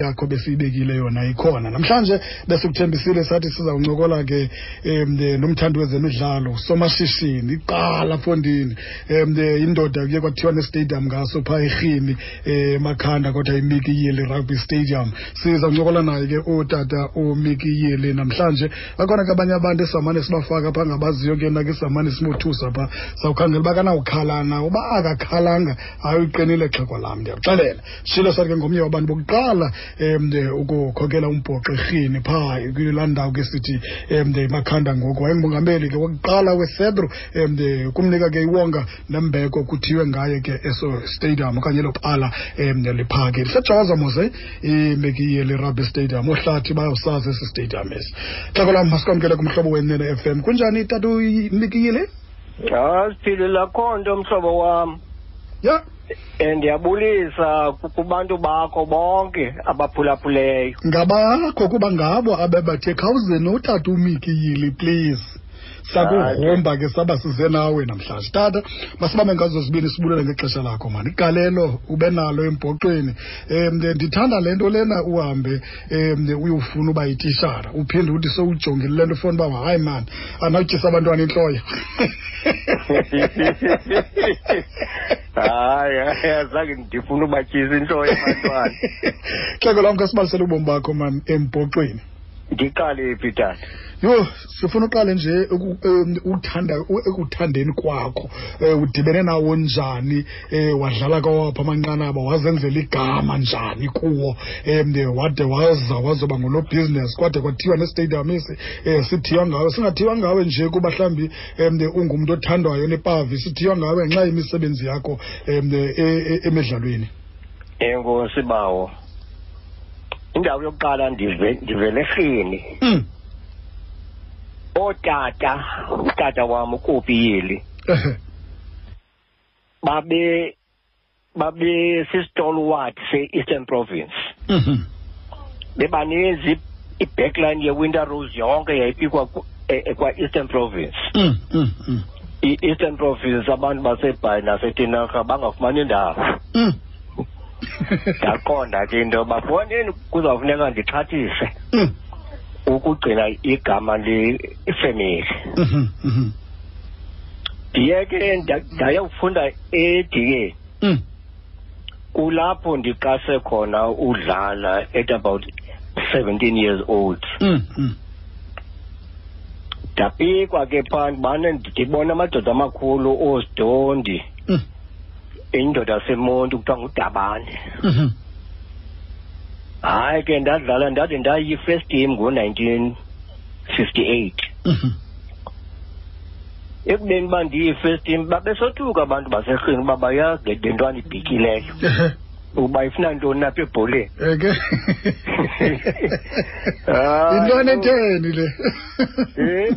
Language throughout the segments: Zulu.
yakho besiyibekile yona ikhona. Namhlanje besikuthembisile sathi sizawuncokola ke um nomthandi wezemidlalo somashishini iqala fondini um indoda kuye kwathiwa nestadium ngaso phaa erhini um makhanda kodwa imiki yili rugby stadium. Sizawuncokola naye ke utata umiki yili namhlanje bakhona ke abanye abantu esamane sibafaka phaa ngabaziyo ke nake samane simothusa phaa sawukhangela uba kanawukhalana uba akakhalanga? Hayi uyiqinile xhego lam ndiyakuxelela. Shilo sathi ke ngomnye wabantu bokuqala um ukukhokela umbhoxo erhini phaa kulaa ndawo ke sithi um makhanda ngoku. Wayengumongameli ke wokuqala wecedro um kumnika ke iwonga nembeko kuthiwe ngaye ke eso stadium okanye elo pala um liphake lisejawaza mose imekiye lirugby stadium ohlathi bayawusazi esi stadium esi. Xeko lam masikwamkele kumhlobo wenene f m. Kunjani tata umikiyile hayi siphilile akho nto mhlobo wam. Ya endiyabulisa ndiyabulisa kubantu bakho bonke abaphulaphuleyo ngabakho kuba ngabo abebathe khawuzeni utata umikiyili please sakugrumba ke saba size nawe namhlanje. Tata masibambe ngazo zibini sibulele ngexesha lakho mani? Igalelo ube nalo embhoxweni um ndithanda le nto lena uhambe um uyofuna uba yitishara. Uphinde uthi sowujongile le nto ufuna uba hayi mani anawutyisa abantwana intloya hayi azange ndifuna ubatyisa intloya abantwana. Xeko lam kasibalisele ubomi bakho mani embhoxweni ndiqale phi tata yho sifuna uqale nje eku- em, uthanda u- ekuthandeni kwakho. Um udibene nawo njani? Um wadlala kawaphi amanqanaba? Wazenzela igama njani kuwo? Um wade waza wazoba ngulobhizinesi kwade kwathiwa nestadium esi um sithiywa ngawe. Singathiywa ngawe nje kuba mhlawumbi um ungumntu othandwayo nepavi. Sithiywa ngawe ngenxa yemisebenzi yakho um emidlalweni. Enkosi bawo indawo yokuqala ndive- ndivele erhini Mm. Ootata utata wam ukopiyeli Ehe. babe babe sistolwat se-eastern province Mhm. bebaninzi i-backline ye-winter rose yonke yayipikwa ku- e- e- kwa-eastern province Mm, mm, mm. i-eastern province abantu basebhayi nasetinarha bangafumani ndawo Mm. ndaqonda ke into yoba fonini kuzawufuneka ndixhathise Mm. Ukugcina igama lefemeli Mhm, mhm. ndiye ke nda- ndayokufunda edikeni Mm. kulapho ndiqase khona udlala at about seventeen years old Mm, mm. ndapikwa ke phaa ndibane ndibona amadoda amakhulu oozidondi Mm. indoda yasemonti kuthiwa ngudabane Mhm. Hayi ke ndadlala ndade ndayi-first team ngo-nineteen fifty-eight Mhm. ekubeni uba ndiyi-first team babesothuka abantu baserhini uba bayazi le ntwana ibhityileyo Ehe. uba ifuna ntoni napha ebholeni Eke. Hayi, Intwana no. etheni le? Eh?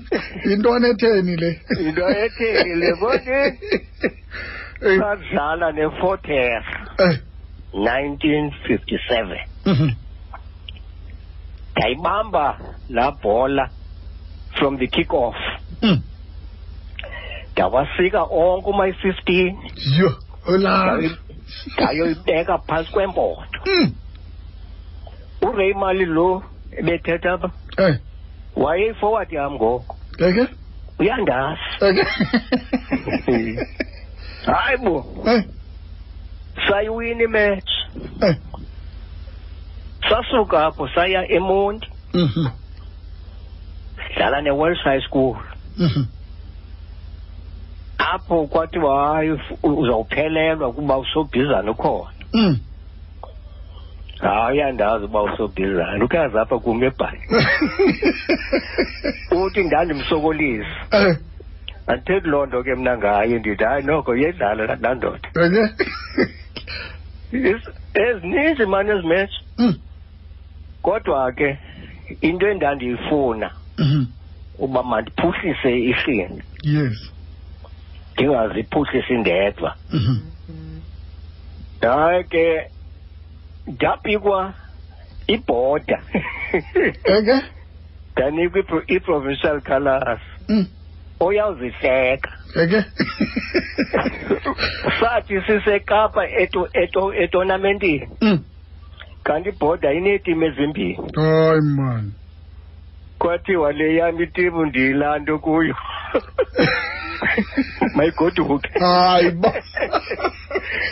Intwana etheni le? into etheni le bonke Eh, sadlala neforter eh, nineteen fifty-seven mhm. Ndayibamba laa bhola from the kick off Mm. ndawasika onke umayi-fifteen. Yho, olala. ndayoyibeka phantsi kwempoto Mm. uray mali lo ebethetha apha Eh, wayeyifowadi yam ngoko. Eke? uyandazi. Hayi bo. Eh, sayiwina imetshi eh. Sasuka apho saya emonti Mhm. dlala ne-wells high school Mhm. apho kwathiwa hayi f- uzawuphelelwa kuba usobhizana ukhona Mm. hayi uyandazi uba usobhizana ukazi apha kum ebhayi uthi ndandimsokolisa Eh, andithethi loo nto ke mna ngaye ndithi hayi noko yedlala laa- laa ndoda eke? Is- ezininzi mani ezi metshi Mm. Kodwa ke into endandiyifuna Mhm. uba mandiphuhlise irhini Yes. ndingaziphuhlisi ndedwa Mhm. hayi ke ndapikwa ibhoda Eke? ndanikwa ipro- i-provincial colours Mm. oyawuzihleka Eke? sathi sisekapa eto- eto- etonamentini Mm. Kanti ibhoda ineetimu ezimbini hayi mani kwathiwa le yam itimu ndiyilaa nto kuyo mayigoduke hayi ba.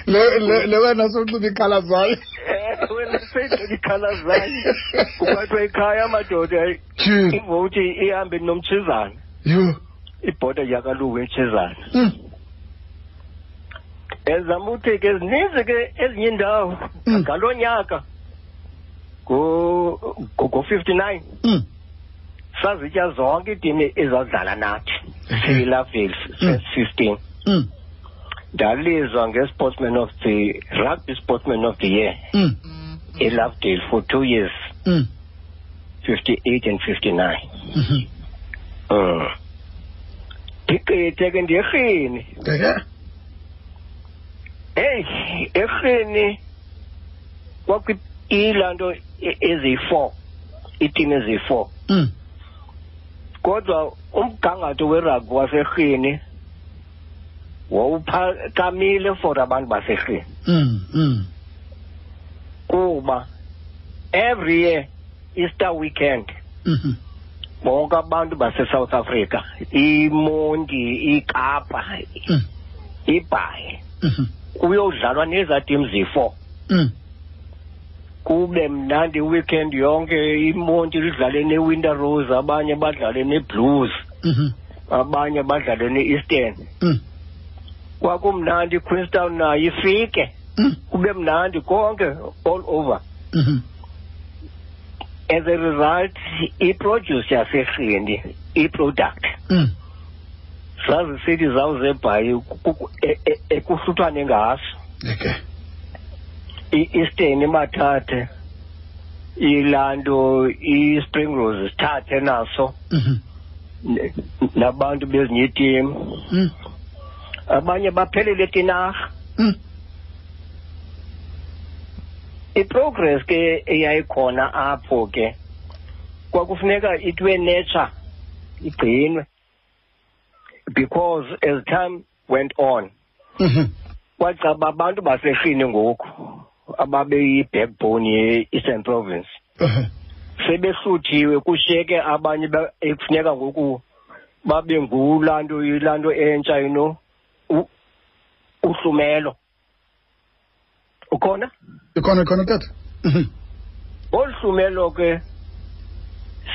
Le le le wena soxuba ikhala zayo Eh, wena seyigcina ikhala zayo kukwathiwa ekhaya amadoda tyhini ivoti ihambe nomtshizana yho ibhoda yakaluwe emtshizana Mm. ezama uthi ke zininzi ke ezinye iindawo. Mm. ngaloo nyaka ngo-fifty nine Mm. sazitya zonke iitimu ezazidlala nathi siyilaveli Mm. fifteen Mm. ndalizwa nge-sportsman of the rugby sportsman of the year Mm. elovedale for two years Mm. fifty eight and fifty nine Mhm. um ndiqithe ke Ngeke? heyi erhini kwakuyilaa nto e- eziyi-four iitim eziyi-four Mm. kodwa umgangatho werugby waserhini wawuphakamile for abantu baserhini Mm. Mm. kuba every year easter weekend Mhm. bonke abantu base-south africa imonti ikapa Mm. ibhayi Mhm. kuyodlalwa nezaa tim ziyi-four Mm. Kube mnandi weekend yonke imonti lidlale ne-winter rose abanye badlale ne-blues Mhm. abanye badlale ne-eastern Mm. kwakumnandi queenstown nayo ifike Mm. kube mnandi konke all over Mhm. as a result iproduce yaserhini iproduct Mm. zazisithi zawo zebhayi e, ekuhluthwane ngaso Ngeke? I-eastern imathathe ilando i-spring rose sithathe naso Mhm. nabantu bezinye itim Mm. abanye baphelele etinarha Mm. iprogress ke eyayikhona apho ke kwakufuneka ithiwe nature igcinwe because as time went on Mhm. kwacaba abantu basehlini ngoku ababeyi-backbone ye-eastern province. Sebehluthiwe kushiyeke abanye ba- ekufuneka ngoku babe ngulaa nto yilaa nto entsha you know uhlumelo. Ukhona? Ikhona ikhona tata. Olu hlumelo ke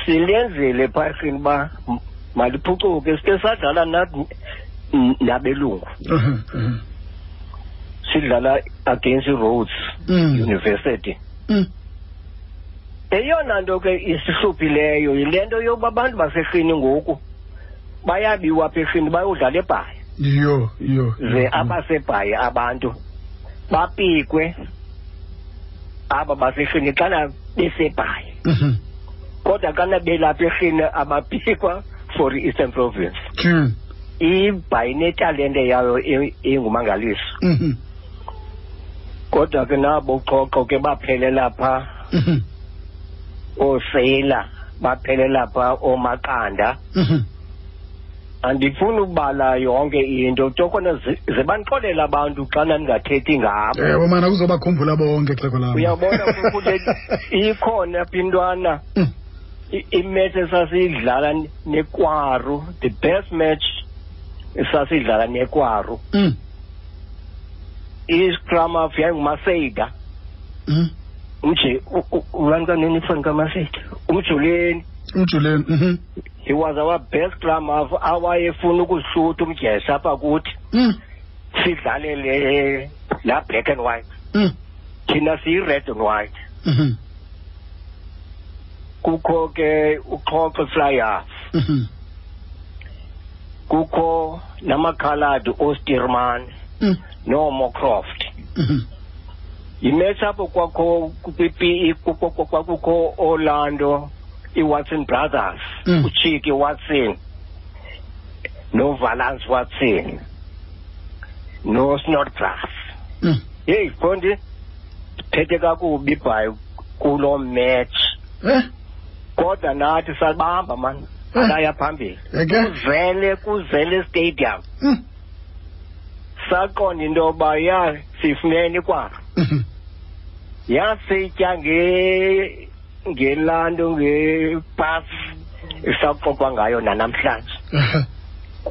silenzile phasini uba maliphucuke. Sike sadlala nabelungu. Sidlala against Mm. University Mm. eyona nto ke isihluphileyo yile nto yokuba abantu baserhini ngoku bayabiwa apha erhini bayodlala ebhayi Yo, yo. ze yo. abasebhayi abantu bapikwe aba baserhini xana besebhayi Mhm. kodwa xana belapha erhini abapikwa for i-eastern province Tyhini. ibhayi netalente yayo e- engumangaliso Mhm. Kodwa ke nabo uxoxo ke baphelela phaa Mhm. ooseyila baphelela phaa oomaqanda Mhm. andifuni ukubala yonke into tokona zi- zibanixolela abantu xana ndingathethi ngabo Ewe mana kuzobakhumbula bonke xeko lam. uyabona ukuthi ikhona pha intwana Mm. i- imatch esasiyidlala nekwaru the best match esasiyidlala nekwaru Mm. Iscrum half yayingumaseyida Mhm. umje ubani kanini ifani kamaseyida umjuleni Umjuleni. Mhm. he was our best scrum half awayefuna ukuhlutha umdyesa apha kuthi Mm. sidlale le la black and white Mm. thina siyi-red and white Mhm. kukho ke uxoxo fly half Mhm. kukho namakhaladi osterman Mm. Nomocroft Mhm. yimatch apho kwakho kwakukho orlando i-watson brothers Mm. uchiki watson novalance watson nosnodgrass Mm. yeyi qondi phethe kakubi ibhayi kuloo match Eh? kodwa nathi salibamba mani Eh. alaya phambili Eke? kuzele kuzele stadium Mm. Saqonda into yoba ya siyifumene ikwaro Mhm. yasitya nge ngelanto ngepasi isaxoxwa ngayo nanamhlanje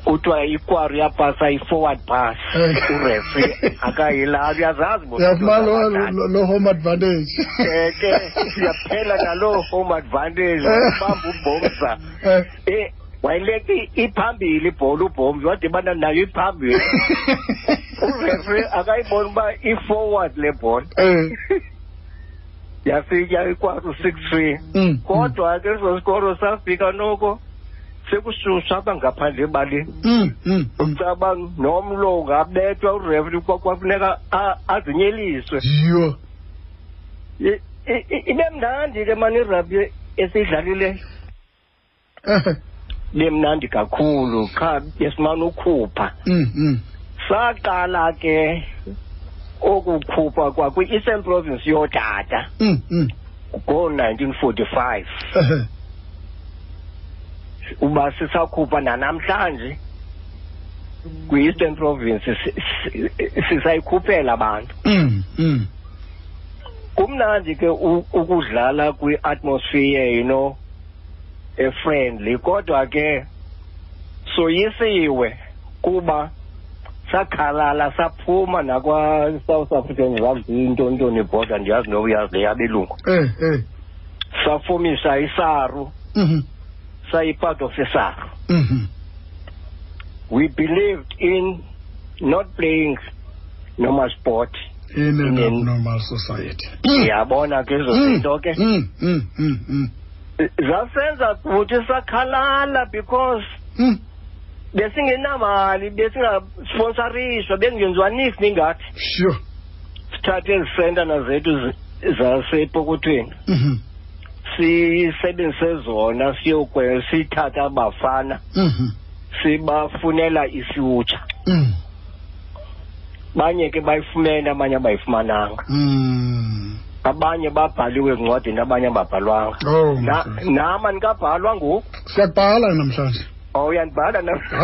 kuthiwa ikwari yapasa i-forward pass Eh. urefi akayilazi uyazazi bo- uyafumana lo- lo- lo home advantage Eh, ke siyaphela naloo home advantage Eh. bamba ubhomza Eh. eh wayileka i- iphambili ibhola ubhomzi wadibana nayo iphambili. Urefi akayiboni uba i-forward le bhola. Eh. yafika ikwazi u-six three. Mm, kodwa ke eso sikoro safika noko sekushusha apha ngaphandle ebaleni. Mm, mm, mm. ucaba nomlo ungabethwa urefri kwafuneka a- azinyeliswe yho I- i- i- ibe mnandi ke mani irabhi esiyidlalileyo Eh. ibe mnandi kakhulu qha besimane ukhupha Mm, mm. saqala ke okukhupha kwakwi-eastern province yotata Mm, mm. ngo-nineteen forty-five Eh. uba sisakhupha nanamhlanje kwi-eastern province si- si- sisayikhuphela abantu kumnandi ke ukudlala kwi-atmosphere you know e-friendly kodwa ke soyisiwe kuba sakhalala saphuma nakwa-south african rugby intontoni border ndiyazi noba uyazi le yabelungu Eh, eh. safumisa isaru Mhm, sayi-part of isaru mhm. we believed in not playing normal sport In an In- abnormal society. yabona ke ezo Mm, zinto ke mm, mm. Zasenza kuthi sakhalala because Mm. besingenamali besingasponsorishwa bekungenziwa nisi ningathi Sure. sithathe ezi sentana zethu zasepokothweni. Mhm, sisebenzise zona siyokwe sithathe abafana. Mhm, sibafunela ifuture. Mm, banye ke bayifumene abanye abayifumananga. Mm. Abanye babhaliwe ezincwadini abanye ababhalwanga. Oh, Na- my God. nam andikabhalwa ngoku siyakubhala namhlanje. O uyandibhala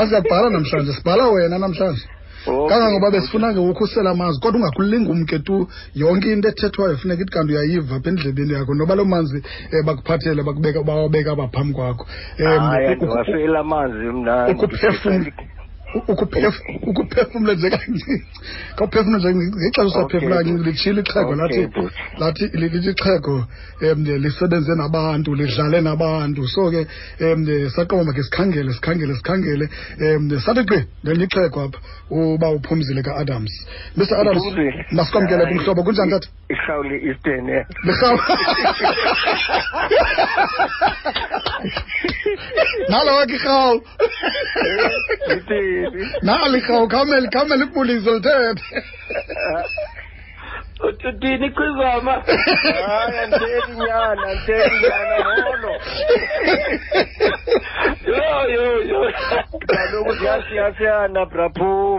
siyakubhala namhlanje. Sibhala wena namhlanje. Okay. kangangoba besifuna ke ukhusela amazwi kodwa ungakulingi umke tu yonke into ethethwayo funeka ithi kanti uyayiva apha endlebeni yakho. Noba loo manzi um bakuphathele bawabeka apha phambi kwakho. Um hayi uku- ndiwasela amanzi mna ukuphefumla ukuphef- ukuphefumla nje kancinci xa uphefumla nje ngexesha usaphefumla Okay, kancinci litshile ixhego Okay, lathi bhuti. lathi lithi ixhego um lisebenze nabantu lidlale nabantu so ke um saqoba makhe sikhangele sikhangele sikhangele um sathi gqi ngelinye ixhego apha uba uphumzile ka-adams mr adams Uphumzile. masikwamkele Hayi. kumhlobo kunjani tata irhawule eastern eh. lirhawu nalo wakhe irhawu ġieti. Naħlika u kamel, kamel il-puli zoltet. Tuttini qui mamma. Ah, andieri gnana, andieri gnana, mono. Yo, yo, yo. Kadu għassi għassi għanna prapum.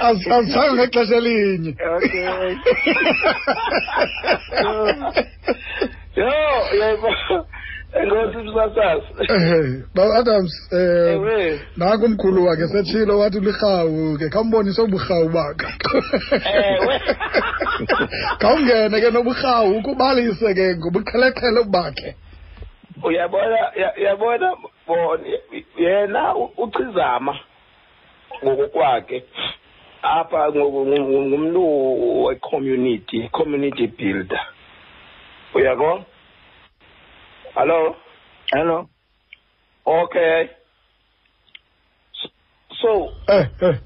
Għazzan għek la xalin. Ok. Yo, yo, yo. Enkosi msasazi Ehe, baba adams ewe. naku umkhulu wakhe setshilo wathi ulirhawu ke khawumbonise uburhawu bakhe. Ewe. khawungene ke noburhawu ukubalise ke ngobuqheleqhele bakhe. Uyabona ya- uyabona bona yena uchizama ngokokwakhe apha ngumntu we-community community builder. Uyabona? Hello? Hello? Okay. So eh eh.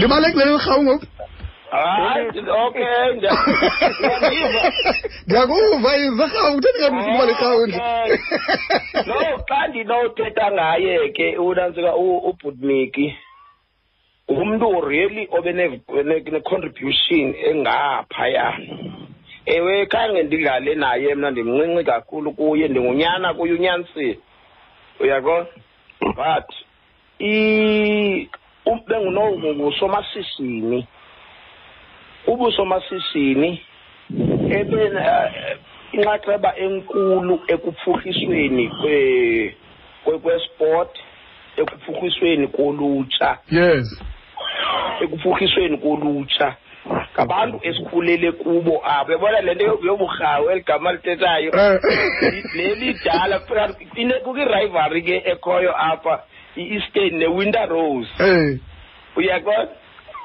Libalekile irhawu ngoku hayi okay. Ndiyakuva izirhawu utheni kanti ukuba lirhawu nje Okay. no xa ndinothetha ngaye ke unantsika ubhutmiki ngumntu really obe ne- ewe khange ndidlale naye mna ndimncinci kakhulu kuye ndingunyana kuye unyanisile. Uyakho but bengunongusomashishini ubusomashishini eh, inxaxheba enkulu ekuphuhlisweni kwe kwe- kwesport ekuphuhlisweni kolutsha. Yes. Ekuphuhlisweni kolutsha. Ngabantu esikhulele kubo apho yabona le nto yo- yoburhawu eli gama lithethayo Eh. le lidala kukho irivalry ke ekhoyo apha i-eastern ne-winter rose Eh. uyaqona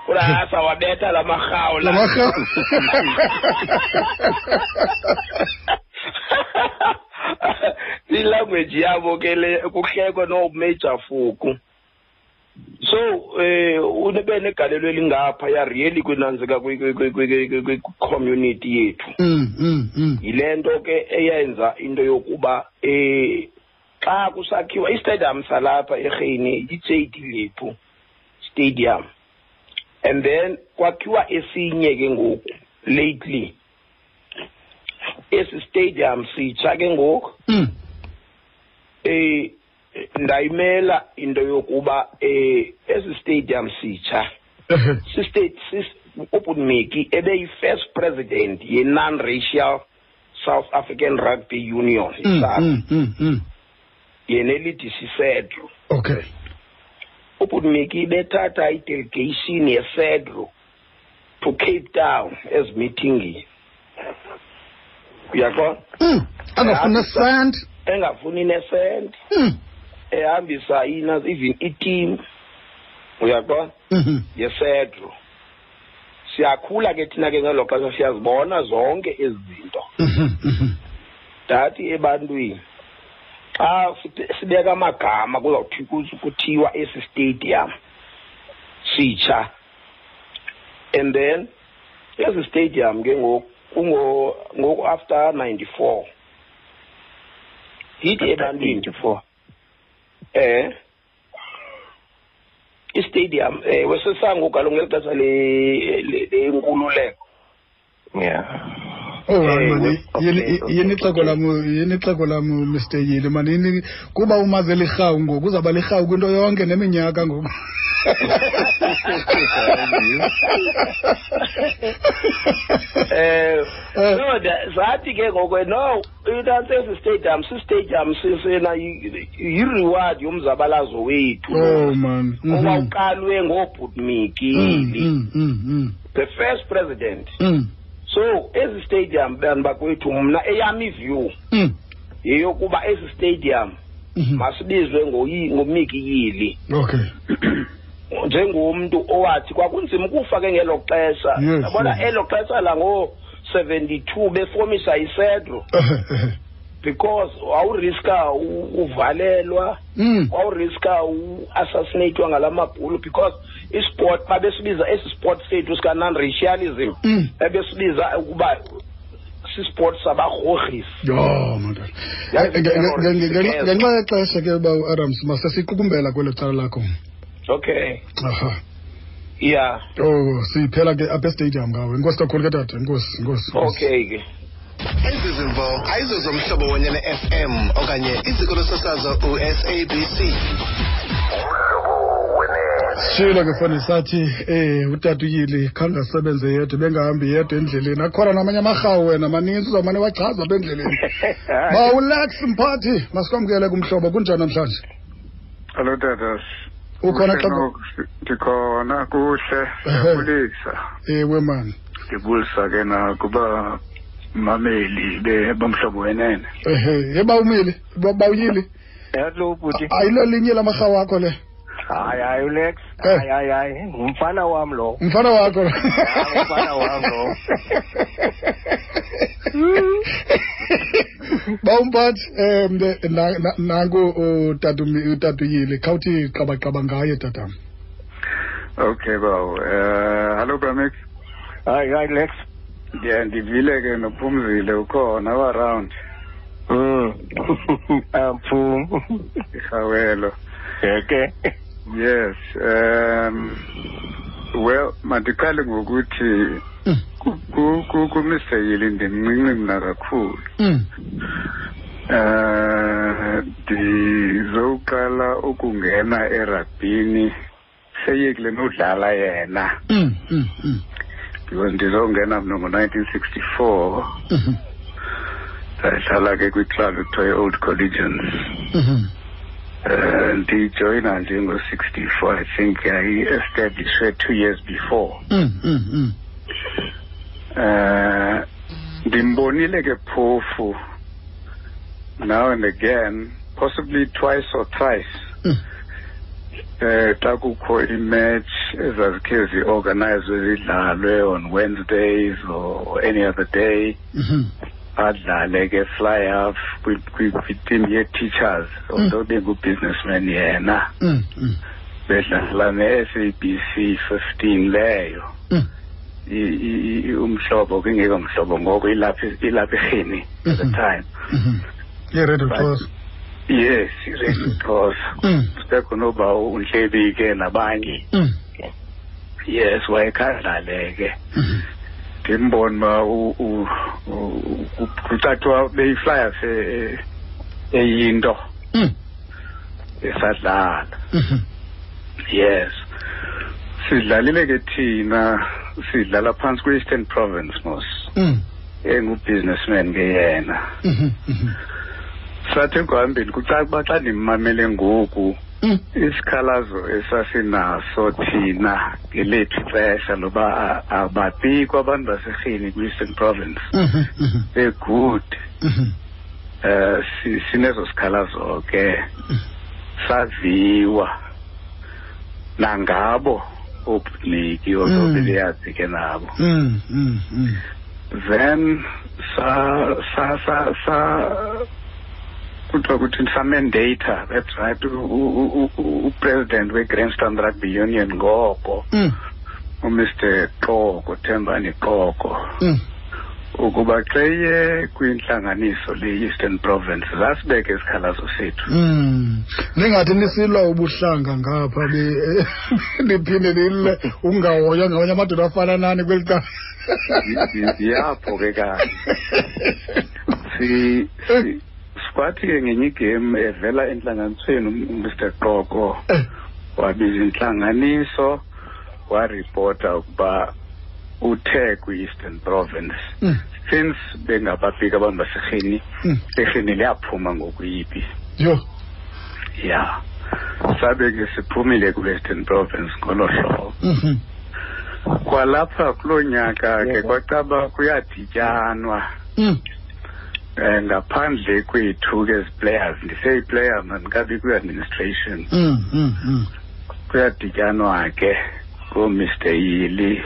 urasa wabetha la marhawu La marhawu. ilanguage yabo ke le kuhlekwa no-major fuku so eh ube negalelo elingapha ya really kwinanzika kwi-community yethu. Mm, mm, mm. yile nto ke eyenza into yokuba eh xa kusakhiwa istadium salapha erheni i-jd lethu stadium. And then kwakhiwa esinye ke ngoku lately. Esi stadium sitsha ke ngoku eh ndayimela into yokuba eh esi stadium sitsha sistate sis ubunmiki ebeyi-first president ye-non-racial south african rugby union SARU. mm, mm, mm. yena elithi sisedro Okay. ubunmiki bethatha idelegation yesedro to cape town ezimithingi uyaqona Mm. Angafuna Ehambisa- sand. engafuni nesenti. Ehambisa ina even iteam. Uyaqona Mhm. yesedro. Siyakhula ke thina ke ngelo xesha siyazibona zonke ezi zinto. Mhm, mhm. ndathi ebantwini xa site- sibeka amagama kuzawuthi kuthi- kuthiwa esi stadium sitsha. And then esi stadium ke ngoku kungo ngoku after 94 yithi ebantwini? Eh istadium eh wesesango kaloku ngeli xesha le- le- lenkululeko yeah. Oh Eh, hayi mani okay, yini okay, yini ixeko lam yini ixeko lam Mr Yile mani kuba umaze lirhawu ngoku uzaba lirhawu kwinto yonke neminyaka ngoku. eh no zathi ke ngoku no inasesi stadium si-stadium sisena yi-reward yomzabalazo wethu. Oh man. Mhm. owawuqalwe ngoobhutmikili Mm, mm, mm, the first president. So ezi stadium bantu bakwethu mna eyam iview mm, yeyokuba ezi stadium mhm. masibizwe ngoyi- ngomikiyili. Okay. njengomntu owathi kwakunzima ukufa ke ngelo xesha. Yabona elo xesha lango-seventy-two befomisa isedro because wawuriska uvalelwa Mm, wawuriska u-assassinatwa ngala mabhulu because isport babesibiza esi sport sethu sika-non-racialism mm. babesibiza ukuba sisport sabarhorhisi ngenxa yexesha ke uba uadams masesiqukumbela kwelo cala lakho okay. Aha. Yeah. Oh siphela ke apha estadium ngawe inkosi kakhulu ke tata. Inkosi inkosi okay ke. Ezi zimvo ayizo zomhlobo ne-fm okanye iziko losasazo usabc sishilo ke fane sathi eh utata uyili khange asebenze yedwa bengahambi yedwa endleleni. Akhona namanye amarhawu wena maninzi uzawumane wachaza apha endleleni. Bawulex mphathi masikwamkele kumhlobo kunjani namhlanje? Hello tatas. Ukhona Kuhle xa noko, ndikhona kuhle ndiyabulisa ewe mani ndibulisa ke nakuba mameli be bomhlobo wenene. Ehe yebawumile bawuyili hello bhuti ayilo linye lamarhawu akho le? Hayi hayi ulex. Eh. hayi hayi hayi ngumfana wam lo. Mfana wakho ngumfana wam lo. bawumphathi um nanku utatuyile khawuthi qabaqaba ngaye tatam okay bawo. Um hallo bramix. Hayi hayi lex. Ndiya ndivile ke nophumzile ukhona waround. Um amphum irhawelo. Ke yes um well mandiqale ngokuthi Mm. kumr yili ndimncinci mna kakhulu Mm. Eh ndizoqala ukungena eragbini seyekile nodlala yena Mm, because ndizongena mna ngo-nineteen sixty-four mhm, ndadlala ke kwiclub ekuthiwa i-old collegians mhm. um ndijoyina njengo-sixty-four i think yayi-establishwe two years before Mm, mm, mm. Uh ndimbonile ke phofu. Now and again possibly twice or thrice. Mm. eh xa kukho imatch ezazikhe zi-organizwe zidlalwe on wednesdays or any other day. Mhm. adlale ke fly off kwi-team ye-teachers. Although bengu-businessman yena. Mm, mm, bedlala ne-sabc fifteen leyo. Mm. Umhlobo kungekho mhlobo ngoko ilapha ilapha erhini at the Mhm. time. Mhm. Ye-radio But- cross. yes iredio xhosa Mm, sekho noba untlebi ke nabanye. Mm, yes wayekhandlale ke. Mhm. ndimbona uba kucathiwa beyiflyers e- e- eyinto. Mm, esadlala. Mhm. yes. Sidlalile ke thina sidlala phantsi kwe-eastern province mos. Mm, engu-businessman ke yena mhm, mhm. sathi ekuhambeni kucaca uba xa ndimmamele ngoku Mm, isikhalazo esasinaso thina ngelethu ixesha loba ababikho abantu baserhini kwi-eastern province. Be-good mhm. um sinezo sikhalazo ke. Saviwa. Nangabo oobutniki Mm. ozobebeyazi ke nabo Mm, mm, mm. then sa sa sa sa kuthiwa kuthi samandata that's right u- u- u- u- upresident we-grandstand rugby union ngoko Mm, umr qoko thembani qoko mm. Ukuba xa iye kwintlanganiso le-eastern province zasibeke isikhalazo sethu. Mm. ningathi nisilwa ubuhlanga ngapha niphinde nile ungahoywa ngabanye amadoda afana nani kweli cala. Yapho ke kanye si si- sikwathi ke ngenye igame evela entlanganisweni umr qoko Eh, wabiza intlanganiso waripota ukuba uthe kwi-eastern province. Mm, since bengabafika abantu baserheni mm. erheni liyaphuma ngokuyiphi Yho. ya. Sabe ke siphumile kwi-western province ngolo hlobo. Mhm. kwalapha kuloo nyaka ke kwacaba kuyadityanwa. Mm, um ngaphandle kwethu ke as players ndiseyiplayer mandikabi kwi-administration. Mm, mm, mm. kuyadityanwa ke ngoomr yili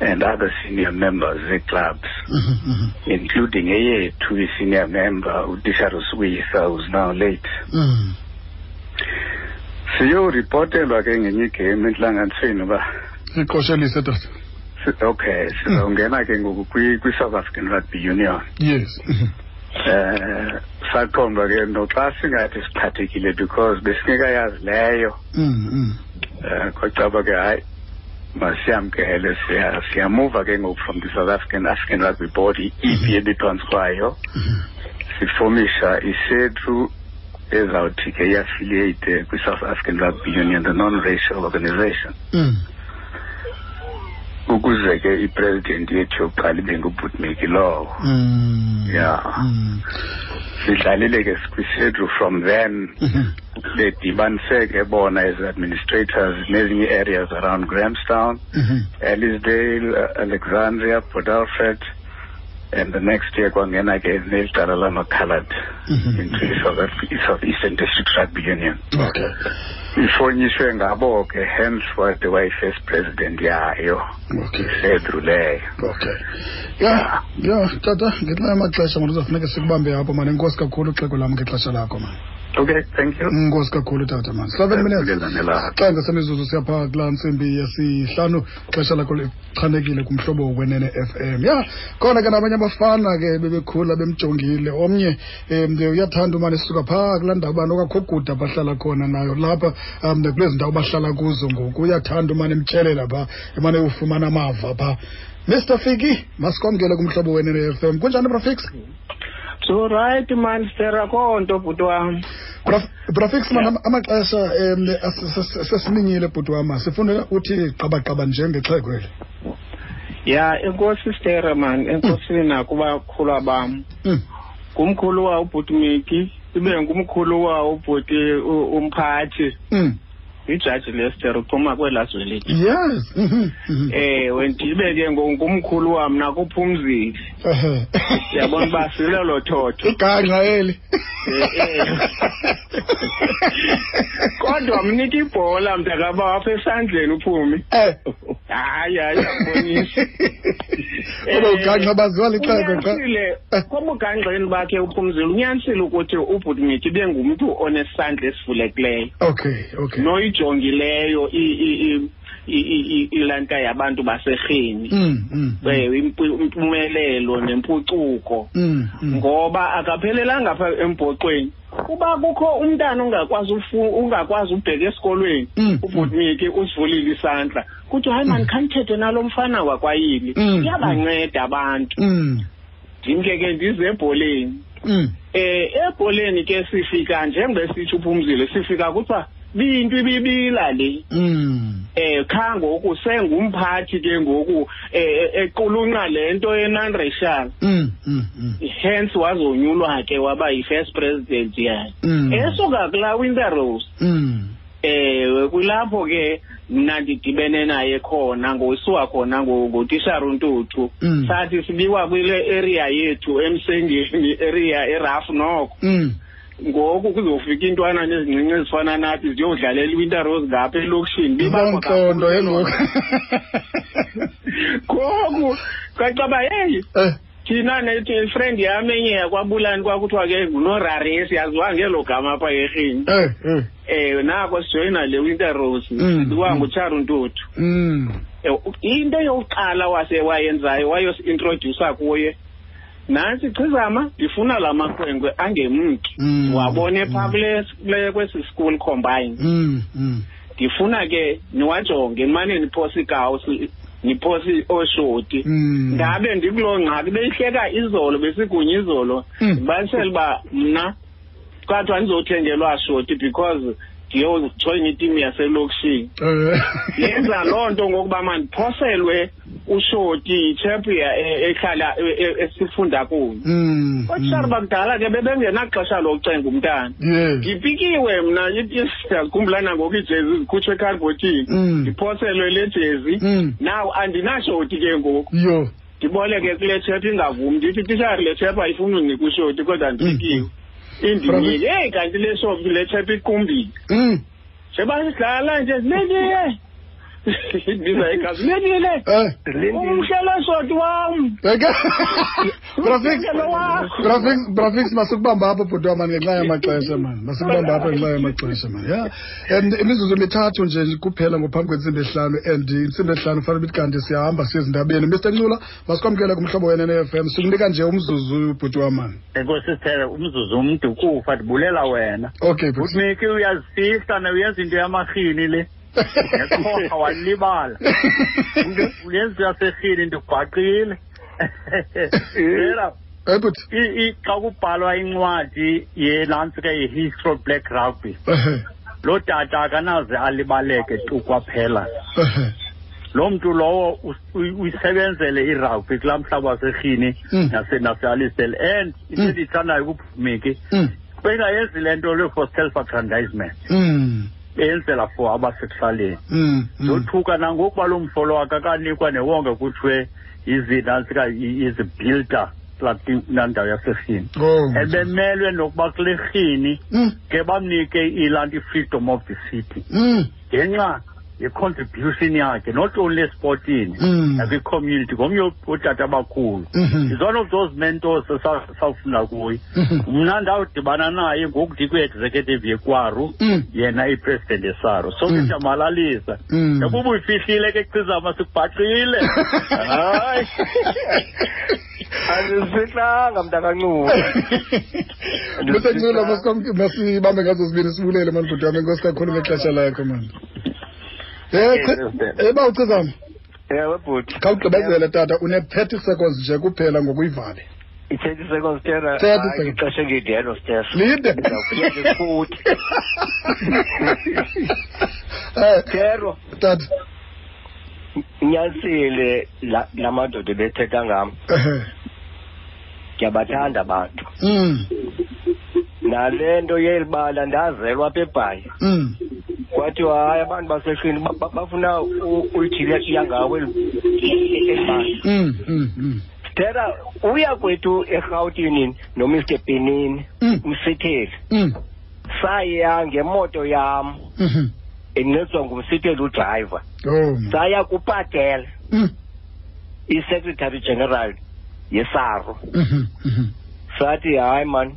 and other senior members ze-clubs Mhm, mhm. including eyethu i-senior member utisharus uyisa who's now late Mm. siyoripotelwa ke ngenye igame entlanganisweni uba iqoshelise tata si- okay sizawungena ke ngoku kwi- kwi-south african rugby union yes Mhm. eh saqondwa ke noxa singathi siphathekile because besingekayazi leyo Mm, mm. eh kwacaba ke hayi masiyamkele siya siyamuva ke ngoku from the south african african rugby board ipi ebiphantsikwayo Mhm. sifomisha isethu ezawuthi ke iaffiliate kwi-south african rugby union the non-racial organization Mm. Ukuze ke ipresident yethu yokuqala ibe lowo Mm. Yeah. Mm. sidlalile ke kwisethu from then bedibaniseke bedibanise ke bona as administrators nezinye areas around grahamstown Mhm. ellisdale uh, alexandria port alfred and the next year kwangena ke neli cala lama-coloured Mhm. into i-south eastern district rugby union. Okay. Ifonyiswe ngabo ke hence wade wayi-first president yayo okay. Isedru leyo okay. Ya ya tata ngenxa yamaxesha mani uzawufuneka sikubambe apho mani enkosi kakhulu uxeko lam ngexesha lakho mani okay thank you. Inkosi kakhulu tata man. Seven minutes xa ngasemizuzu siyapha kulaa ntsimbi yesihlanu xesha lakho lichanekile kumhlobo wenene fm ya khona ke nabanye abafana ke bebekhula bemjongile. Omnye um uyathanda umane sisuka phaa kulaa ndawo ubani okwakho guda bahlala khona nayo lapha um kulezi ndawo bahlala kuzo ngoku. Uyathanda umane emtyelela phaa emane ufumana amava phaa. Mr fiki masikwamkele kumhlobo wenene f m. Kunjani brafix so right man sera konto bhuti wam. Brafix man ama- amaxesha sesiminyile bhuti wama sifuna uthi qabaqaba njengexhego eli ya enkosi stere man enkosini nakubakhulwa bam Mm. ngumkhulu wa ubhutimiki ibe ngumkhulu wawo ubhuti umphathi. Mm. Ijaji lester uphuma kwelaa zwe lethu. Yes. Ewe ndibe ke ngumkhulu wam nakuphumzile ndiyabona uba silelo thotho. Igangqa eli. Eh, eh. kodwa mnika ibhola mntakaba apha esandleni uphumi. Eh. Hayi hayi akubonisi oba ugangqa baziwa lixeko xa unyanisile Eh. kobugangxeni bakhe uphumzile unyanisile ukuthi ubhutmiki ibe ngumntu onesandla esivulekileyo. Okay okay. Noyijongileyo i- i- i- i- i- i- ilanka yabantu baserheni Mm, mm, mm. Eh, impu- impumelelo nempucuko. Mm, mm. ngoba akaphelelanga pha embhoxweni uba kukho umntana ungakwazi ufu- ungakwazi ubheka esikolweni. Mm, ubhutmiki usivulile isandla. Kuthi hayi mani khanithethe nalo mfana wakwayili Mm, iyabanceda abantu. Mm, ndimke ke ndize ebholeni. Mm. eh ebholeni ke sifika njengesitsho uphumzile sifika kuthiwa binto ibibila le Mm. eh kha ngoku sengumphathi ke ngoku eh equlunqa lento yenanracial Mm, mm, mm. hence wazonyulwa ke waba yi-first president yakhe Mm. esuka kulaa winter rose Mm. ewe kulapho ke mna ndidibene naye khona ngosuka khona ngo- ngotishara untuthu Mm. sathi sibiwa kwile area yethu emsengeni area erafu noko Mm. Ngoku kuzofika intwana nezincinci ezifana nathi ziyodlalela iwinter rose ngapha elokishini bibakho Izantlondo kakhulu ke ngoku. ngoku kwacaba heyi Eh. thina nethi ifriend yam enye yakwabulani kwakuthiwa ke ngunoraresi yaziwa ngelo gama apha erhini Eh, eh. ewe nako sijoyina le winter rose Mm, siwa mm. ngutshara untuthu Mm. Eh, into yokuqala wase wayenzayo wayosintrodusa kuye nantsi chizama ndifuna la makhwenkwe angemki Mm. wabone Mm. phaa kule kule- kwesi school combine Mm. Mm. ndifuna ke niwajonge nimane niphosa ikawusi niphosa ooshoti Mm. ndabe ndikuloo ngxaki beyihleka izolo besigunye izolo Mm. ndibanisele uba mna kwathiwa ndizothengelwa shoti because ndiyojoyina itimu yaselokishini Eh. yenza loo nto ngokuba mandiphoselwe ushoti yitshepu ehlala e- e- esifunda kunye Mm. otishara bakudala ke bebengenaxesha lokucenga umntana. Ndipikiwe mna ndiyakhumbula nangoku iijezi zikhutshwe ekarbotini Mm. ndiphoselwe le jezi. Mm. naw andinashoti ke ngoku. Ndiboleke kule tshepu ingavumi ndithi tishari le tshepu ayifuni unika ushoti kodwa ndipikiwe indinike eyi kanti le shop le tshepu iqumbile. Mm. sebasidlala nje zilendile ndiza igazi zilendile Eh. umhlelo shoti wam Bheka. Graphics. Umhlelo wam Graphics graphics masukubamba apho bhuti wami ngenxa yamaxesha man. Masukubamba apho ngenxa yamaxesha man. Yeah. And imizuzu mithathu nje kuphela ngophambi kwensimbi ehlanu and insimbi ehlanu fanele ukuthi kanti siyahamba siye ezindabeni. Mr Ncula masikwamkele kumhlobo wena ne-FM. Sikunika nje umzuzu bhuti wami man. enkosi sithele umzuzu umntu kufa ndibulela wena Okay bhuti. uthmiki uyazifihla na uyenza into yamarhini le nekhoha walibala uyenza yaserhini ndibhaqile yela Eh bhuti. i- i- xa kubhalwa incwadi yenantsi ke yi-history of black rugby Ehe. loo tata akanaze alibaleke tu kwaphela Ehe. loo mntu lowo us- uy- uyisebenzele irugby kulaa mhlaba waserhini Mm. nase- nasealisdale and into Mm. endiyithandayo kuphumiki Mm. bengayenzi le nto le for self aggrandizement Mm. Beyenzela for abasekuhlaleni Mm. Mm. ndothuka nangokuba lo mfolo wakhe akanikwa newonga kuthiwe izinantsika izibuilder kulaa ndawo yaserhini Oh. ebemelwe nokuba kule rhini Mm. ke bamnike ilanto i-freedom of the city Mm. ngenxa ye-contribution yakhe not only esportini Mm. nakwi-community ngomnye wootata abakhulu Mhm. is one of those mentors esa- esawufunda kuye Mhm. mna ndawudibana naye ngoku ndikwi-executive yekwaru Mm. yena ipresident esaro so ke Mm. siyamalaliza Mm. yakuba uyifihlile ke cizama sikubhaqile hayi andisifihlanga mntakancula Mr Ncula masikwamke masibambe ngazo zibini sibulele mani bhuti wami enkosi kakhulu ngexesha lakho mani. Eh eh bawucizama. ewe bhuti Khawugqibezele tata une-30 seconds nje kuphela ngokuyivale. i-thirty seconds tera 30 Hayi, seconds. ixesha engidiyelo stesa Lide. Ngefuthi. Eh tero tata. inyanisile la madoda ebethetha ngam ndiyabathanda abantu Mm. nale nto yelibala ndazelwa apha ebhayi Mm. Kwathiwa hayi abantu basehlweni ba- ba- bafuna u- ulithile yangawe elibala Mm. Mm. Mm. thetha uya kwethu erhawutini nomr benini umsitheli saya ngemoto yam Mhm. encediswa ngumsitheli udrayiva Oh. saya kupatel Mm. i-secretary general yesaro Mhm. Mhm. sathi hayi man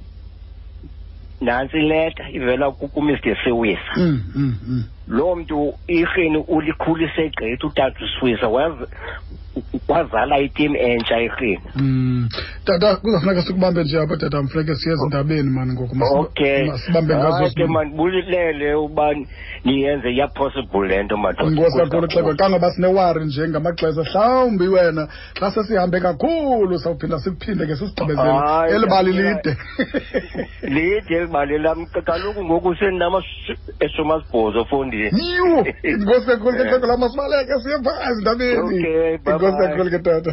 nantsi ileta ivela ku- kumr sewisa Mm. Mm. Mm. Loo mntu irheni ulikhulise gqithi utata uswisa waz- wazala itim entsha irheni Mm. tata kuzafuneka sikubambe nje apha tata mfuneke siye ezindabeni mani ngoku Masi- okay. masibambe ngazo Hayi ke sibu- mandibulilele uba niyenze iya-possible le nto madoda. inkosi kakhulu xeko kangoba sinewari nje ngamaxesha mhlawumbi wena xa sesihambe kakhulu sawuphinda sikuphinde ke sisigqibezele Hayi, elibali hayi. lide. Lide elibali lam. Kaloku ngoku sendinamashumi fondini. Yiwo inkosi kakhulu ke xeko lam masibaleke siye phaa ezindabeni Okay, bye inkosi bye. kakhulu ke tata